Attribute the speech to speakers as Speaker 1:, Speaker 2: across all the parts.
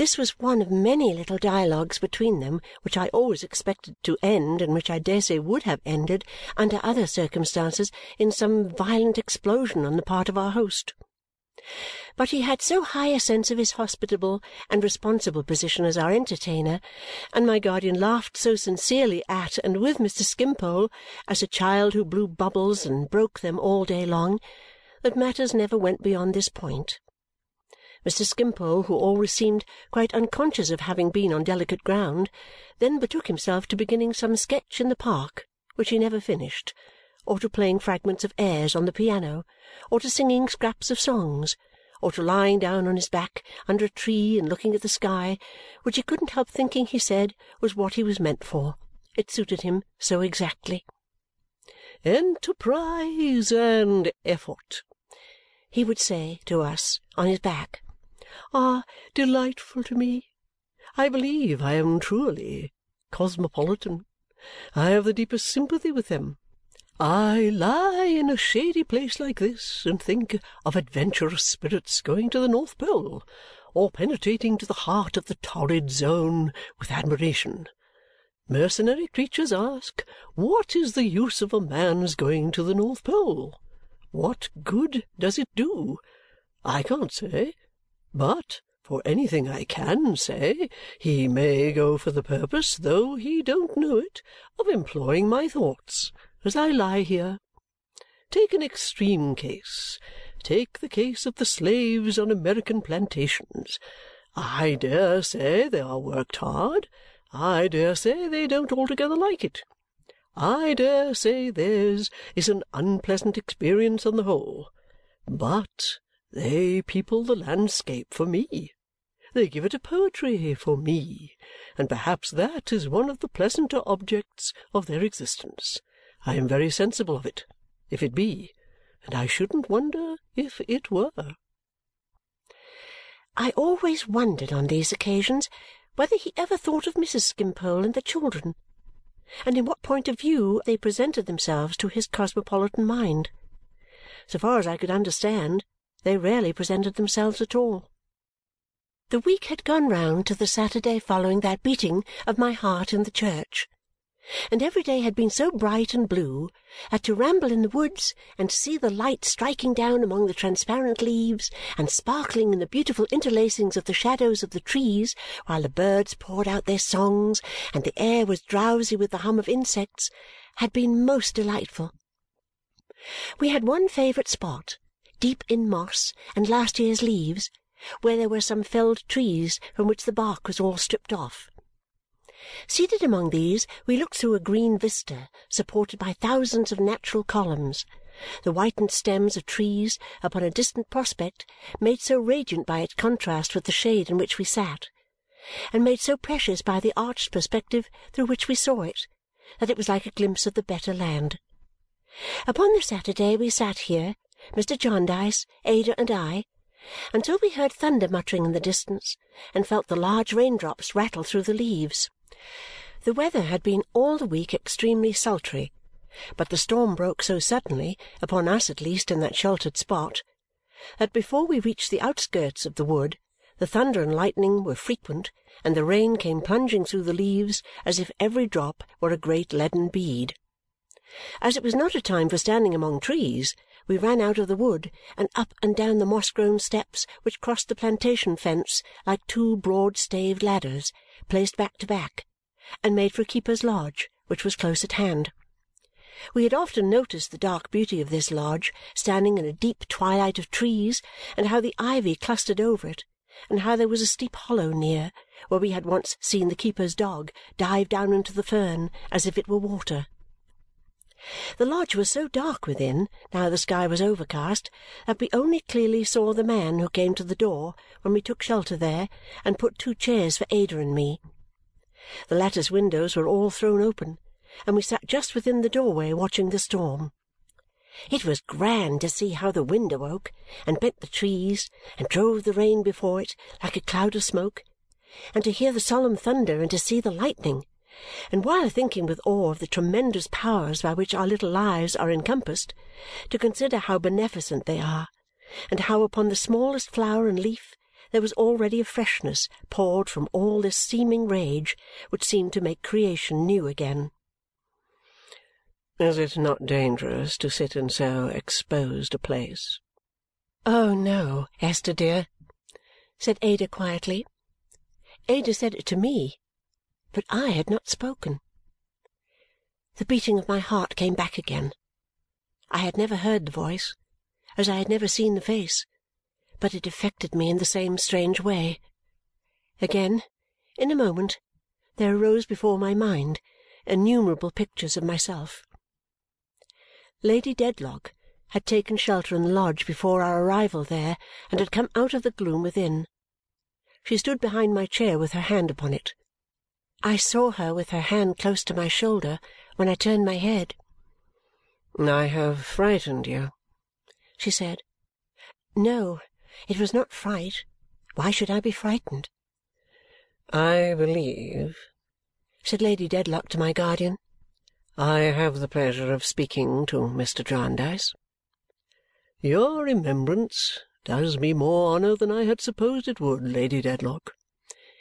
Speaker 1: This was one of many little dialogues between them which I always expected to end, and which I dare say would have ended, under other circumstances, in some violent explosion on the part of our host. But he had so high a sense of his hospitable and responsible position as our entertainer, and my guardian laughed so sincerely at and with Mr. Skimpole, as a child who blew bubbles and broke them all day long, that matters never went beyond this point. Mr. Skimpole, who always seemed quite unconscious of having been on delicate ground, then betook himself to beginning some sketch in the park which he never finished or to playing fragments of airs on the piano, or to singing scraps of songs, or to lying down on his back under a tree and looking at the sky, which he couldn't help thinking, he said, was what he was meant for. It suited him so exactly. "Enterprise and effort," he would say to us on his back, "are delightful to me. I believe I am truly cosmopolitan. I have the deepest sympathy with them. I lie in a shady place like this and think of adventurous spirits going to the North Pole or penetrating to the heart of the torrid zone with admiration. Mercenary creatures ask, what is the use of a man's going to the North Pole? What good does it do? I can't say. But for anything I can say, he may go for the purpose, though he don't know it, of employing my thoughts as I lie here. Take an extreme case. Take the case of the slaves on American plantations. I dare say they are worked hard. I dare say they don't altogether like it. I dare say theirs is an unpleasant experience on the whole. But they people the landscape for me. They give it a poetry for me, and perhaps that is one of the pleasanter objects of their existence. I am very sensible of it, if it be, and I shouldn't wonder if it were. I always wondered on these occasions whether he ever thought of Mrs. Skimpole and the children, and in what point of view they presented themselves to his cosmopolitan mind. So far as I could understand, they rarely presented themselves at all. The week had gone round to the Saturday following that beating of my heart in the church and every day had been so bright and blue that to ramble in the woods and see the light striking down among the transparent leaves and sparkling in the beautiful interlacings of the shadows of the trees while the birds poured out their songs and the air was drowsy with the hum of insects had been most delightful. We had one favourite spot, deep in moss and last year's leaves, where there were some felled trees from which the bark was all stripped off Seated among these, we looked through a green vista supported by thousands of natural columns, the whitened stems of trees, upon a distant prospect made so radiant by its contrast with the shade in which we sat, and made so precious by the arched perspective through which we saw it, that it was like a glimpse of the better land. Upon the Saturday we sat here, Mr. Jarndyce, Ada, and I, until we heard thunder muttering in the distance and felt the large raindrops rattle through the leaves. The weather had been all the week extremely sultry, but the storm broke so suddenly, upon us at least in that sheltered spot, that before we reached the outskirts of the wood the thunder and lightning were frequent and the rain came plunging through the leaves as if every drop were a great leaden bead. As it was not a time for standing among trees, we ran out of the wood and up and down the moss-grown steps which crossed the plantation fence like two broad-staved ladders placed back to back and made for keeper's lodge, which was close at hand. We had often noticed the dark beauty of this lodge standing in a deep twilight of trees, and how the ivy clustered over it, and how there was a steep hollow near, where we had once seen the keeper's dog dive down into the fern as if it were water. The lodge was so dark within, now the sky was overcast, that we only clearly saw the man who came to the door when we took shelter there and put two chairs for Ada and me. The lattice windows were all thrown open, and we sat just within the doorway watching the storm. It was grand to see how the wind awoke, and bent the trees, and drove the rain before it like a cloud of smoke, and to hear the solemn thunder, and to see the lightning, and while thinking with awe of the tremendous powers by which our little lives are encompassed, to consider how beneficent they are, and how upon the smallest flower and leaf there was already a freshness poured from all this seeming rage which seemed to make creation new again.
Speaker 2: Is it not dangerous to sit in so exposed a place?
Speaker 1: Oh, no, Esther dear, said Ada quietly. Ada said it to me, but I had not spoken. The beating of my heart came back again. I had never heard the voice, as I had never seen the face, but it affected me in the same strange way. Again, in a moment, there arose before my mind innumerable pictures of myself. Lady Dedlock had taken shelter in the lodge before our arrival there and had come out of the gloom within. She stood behind my chair with her hand upon it. I saw her with her hand close to my shoulder when I turned my head.
Speaker 2: "I have frightened you,"
Speaker 1: she said. No, it was not fright. Why should I be frightened?
Speaker 2: "I believe,"
Speaker 1: said Lady Dedlock to my guardian,
Speaker 2: I have the pleasure of speaking to Mr. Jarndyce."
Speaker 3: "Your remembrance does me more honour than I had supposed it would, Lady Dedlock,"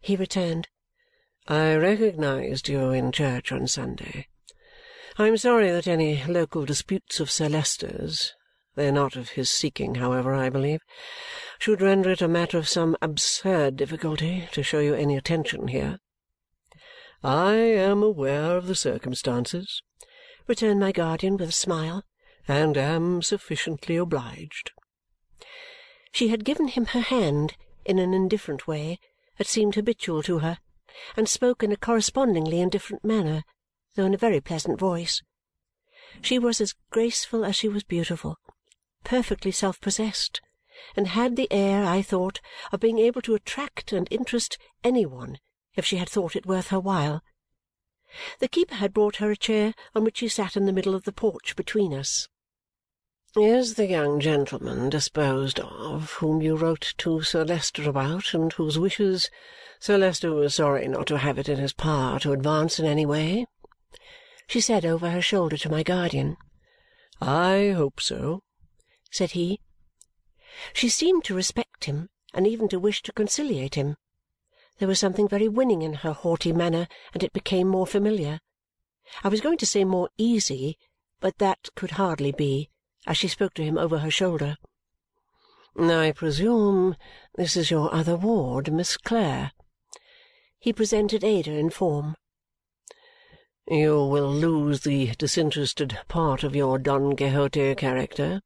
Speaker 1: he returned.
Speaker 2: "I recognized you in church on Sunday. I am sorry that any local disputes of Sir Leicester's they are not of his seeking, however, I believe should render it a matter of some absurd difficulty to show you any attention here.
Speaker 3: "I am aware of the circumstances,"
Speaker 1: returned my guardian with a smile,
Speaker 3: "and am sufficiently obliged."
Speaker 1: She had given him her hand in an indifferent way that seemed habitual to her and spoke in a correspondingly indifferent manner, though in a very pleasant voice. She was as graceful as she was beautiful, perfectly self-possessed, and had the air, I thought, of being able to attract and interest any one if she had thought it worth her while. The keeper had brought her a chair on which she sat in the middle of the porch between us.
Speaker 2: "Is the young gentleman disposed of whom you wrote to Sir Leicester about and whose wishes Sir Leicester was sorry not to have it in his power to advance in any way?"
Speaker 1: she said over her shoulder to my guardian.
Speaker 3: "I hope so,"
Speaker 1: said he. She seemed to respect him and even to wish to conciliate him. There was something very winning in her haughty manner, and it became more familiar. I was going to say more easy, but that could hardly be, as she spoke to him over her shoulder.
Speaker 2: "I presume this is your other ward, Miss Clare?"
Speaker 1: He presented Ada in form.
Speaker 2: "You will lose the disinterested part of your Don Quixote character,"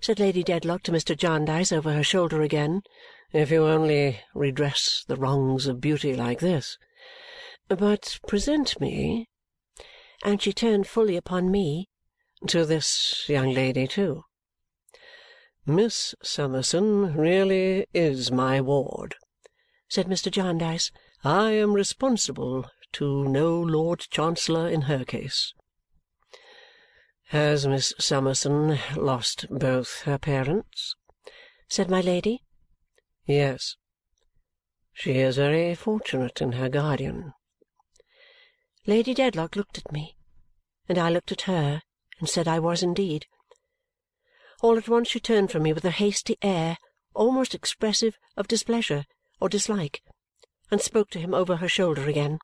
Speaker 2: said Lady Dedlock to Mr. Jarndyce over her shoulder again if you only redress the wrongs of beauty like this. But present me," and she turned fully upon me, "to this young lady too."
Speaker 3: "Miss Summerson really is my ward,"
Speaker 1: said Mr. Jarndyce.
Speaker 3: "I am responsible to no Lord Chancellor in her case."
Speaker 2: "Has Miss Summerson lost both her parents?"
Speaker 1: said my Lady.
Speaker 2: Yes. She is very fortunate in her guardian.
Speaker 1: Lady Dedlock looked at me, and I looked at her and said I was indeed. All at once she turned from me with a hasty air almost expressive of displeasure or dislike and spoke to him over her shoulder again.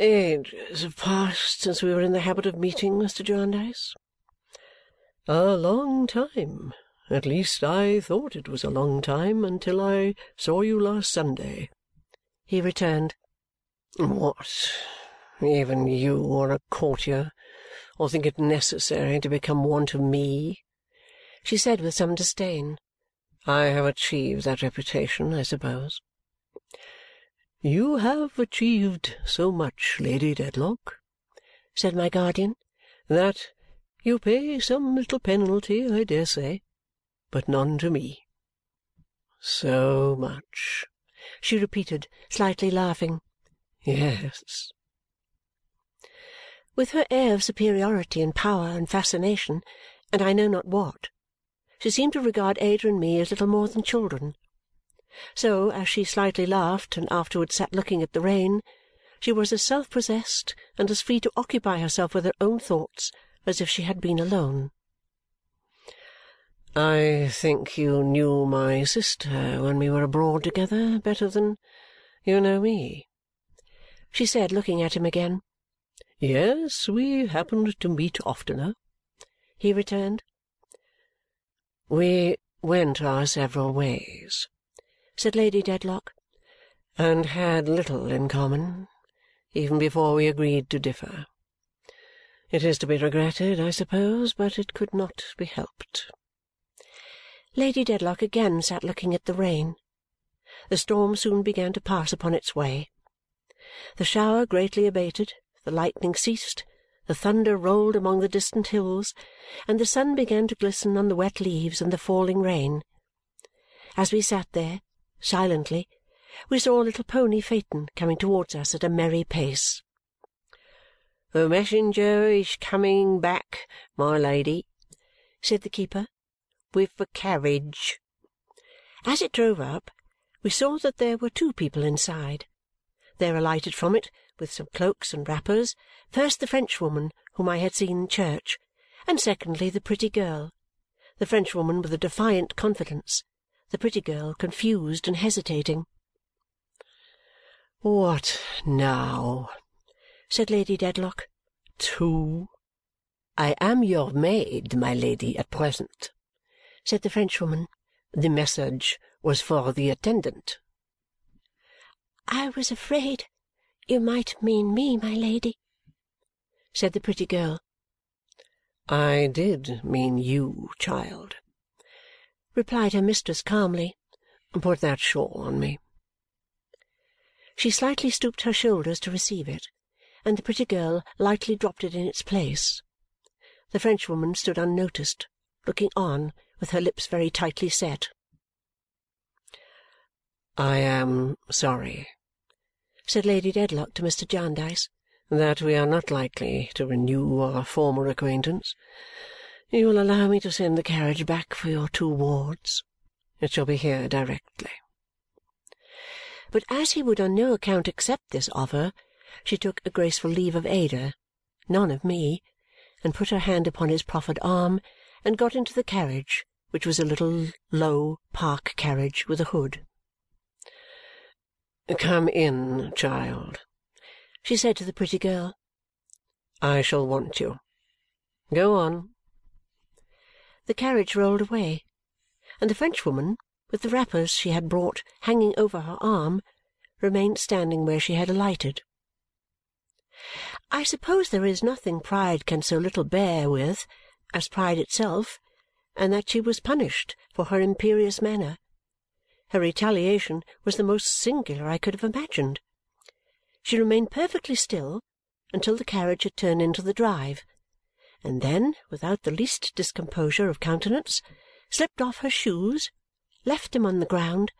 Speaker 2: "Ages have passed since we were in the habit of meeting, Mr. Jarndyce?"
Speaker 3: "A long time. At least I thought it was a long time until I saw you last Sunday,"
Speaker 1: he returned.
Speaker 2: "What! Even you are a courtier, or think it necessary to become one to me?" she said with some disdain. "I have achieved that reputation, I suppose."
Speaker 3: "You have achieved so much, Lady Dedlock,"
Speaker 1: said my guardian,
Speaker 3: "that you pay some little penalty, I dare say but none to me."
Speaker 2: "So much,"
Speaker 1: she repeated, slightly laughing.
Speaker 2: "Yes."
Speaker 1: With her air of superiority and power and fascination, and I know not what, she seemed to regard Ada and me as little more than children. So, as she slightly laughed and afterwards sat looking at the rain, she was as self-possessed and as free to occupy herself with her own thoughts as if she had been alone.
Speaker 2: I think you knew my sister when we were abroad together better than you know me,
Speaker 1: she said, looking at him again.
Speaker 3: Yes, we happened to meet oftener,
Speaker 1: he returned.
Speaker 2: We went our several ways,
Speaker 1: said Lady Dedlock,
Speaker 2: and had little in common, even before we agreed to differ. It is to be regretted, I suppose, but it could not be helped.
Speaker 1: Lady Dedlock again sat looking at the rain. The storm soon began to pass upon its way. The shower greatly abated, the lightning ceased, the thunder rolled among the distant hills, and the sun began to glisten on the wet leaves and the falling rain. As we sat there, silently, we saw a little pony Phaeton coming towards us at a merry pace.
Speaker 2: "The messenger is coming back, my Lady,"
Speaker 1: said the keeper
Speaker 2: with the carriage.
Speaker 1: As it drove up, we saw that there were two people inside. There alighted from it, with some cloaks and wrappers, first the Frenchwoman whom I had seen in church, and secondly the pretty girl. The Frenchwoman with a defiant confidence, the pretty girl confused and hesitating.
Speaker 2: "What now?"
Speaker 1: said Lady Dedlock.
Speaker 2: "Two?" "I am your maid, my Lady, at present
Speaker 1: said the Frenchwoman.
Speaker 2: "The message was for the attendant."
Speaker 1: "I was afraid you might mean me, my Lady," said the pretty girl.
Speaker 2: "I did mean you, child,"
Speaker 1: replied her mistress calmly.
Speaker 2: "Put that shawl on me."
Speaker 1: She slightly stooped her shoulders to receive it, and the pretty girl lightly dropped it in its place. The Frenchwoman stood unnoticed, looking on with her lips very tightly set.
Speaker 2: "I am sorry," said Lady Dedlock to Mr. Jarndyce, "that we are not likely to renew our former acquaintance. You will allow me to send the carriage back for your two wards. It shall be here directly."
Speaker 1: But as he would on no account accept this offer, she took a graceful leave of Ada, none of me, and put her hand upon his proffered arm and got into the carriage which was a little low park carriage with a hood.
Speaker 2: "Come in, child,"
Speaker 1: she said to the pretty girl.
Speaker 2: "I shall want you. Go on."
Speaker 1: The carriage rolled away, and the Frenchwoman, with the wrappers she had brought hanging over her arm, remained standing where she had alighted. I suppose there is nothing pride can so little bear with as pride itself and that she was punished for her imperious manner. Her retaliation was the most singular I could have imagined. She remained perfectly still until the carriage had turned into the drive, and then, without the least discomposure of countenance, slipped off her shoes, left them on the ground,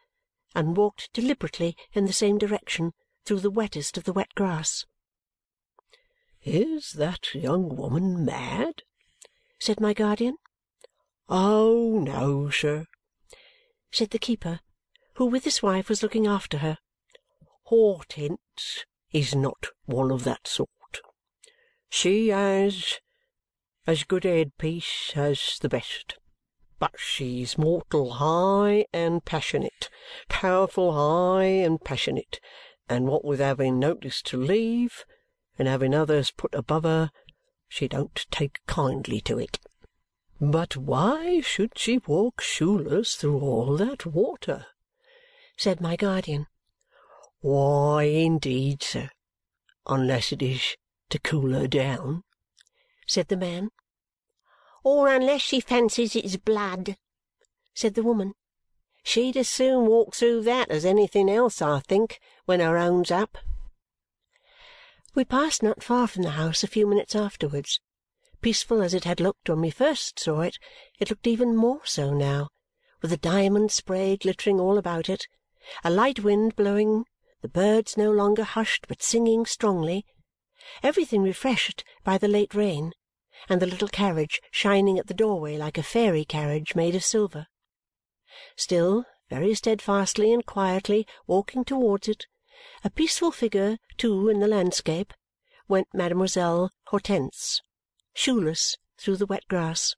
Speaker 1: and walked deliberately in the same direction through the wettest of the wet grass.
Speaker 3: "Is that young woman mad?"
Speaker 1: said my guardian.
Speaker 3: "Oh, no, sir,"
Speaker 1: said the keeper, who with his wife was looking after her.
Speaker 3: "Hortense is not one of that sort. She has as good a headpiece as the best, but she's mortal high and passionate, powerful high and passionate, and what with having notice to leave and having others put above her, she don't take kindly to it.
Speaker 2: "But why should she walk shoeless through all that water?"
Speaker 1: Said my guardian.
Speaker 3: "Why, indeed, sir, unless it is to cool her down,"
Speaker 1: said the man.
Speaker 4: "Or unless she fancies it's blood," said the woman. "She'd as soon walk through that as anything else, I think, when her own's up."
Speaker 1: We passed not far from the house a few minutes afterwards. Peaceful as it had looked when we first saw it, it looked even more so now, with the diamond spray glittering all about it, a light wind blowing, the birds no longer hushed but singing strongly, everything refreshed by the late rain, and the little carriage shining at the doorway like a fairy carriage made of silver. Still, very steadfastly and quietly walking towards it, a peaceful figure too in the landscape, went mademoiselle hortense shoeless through the wet grass.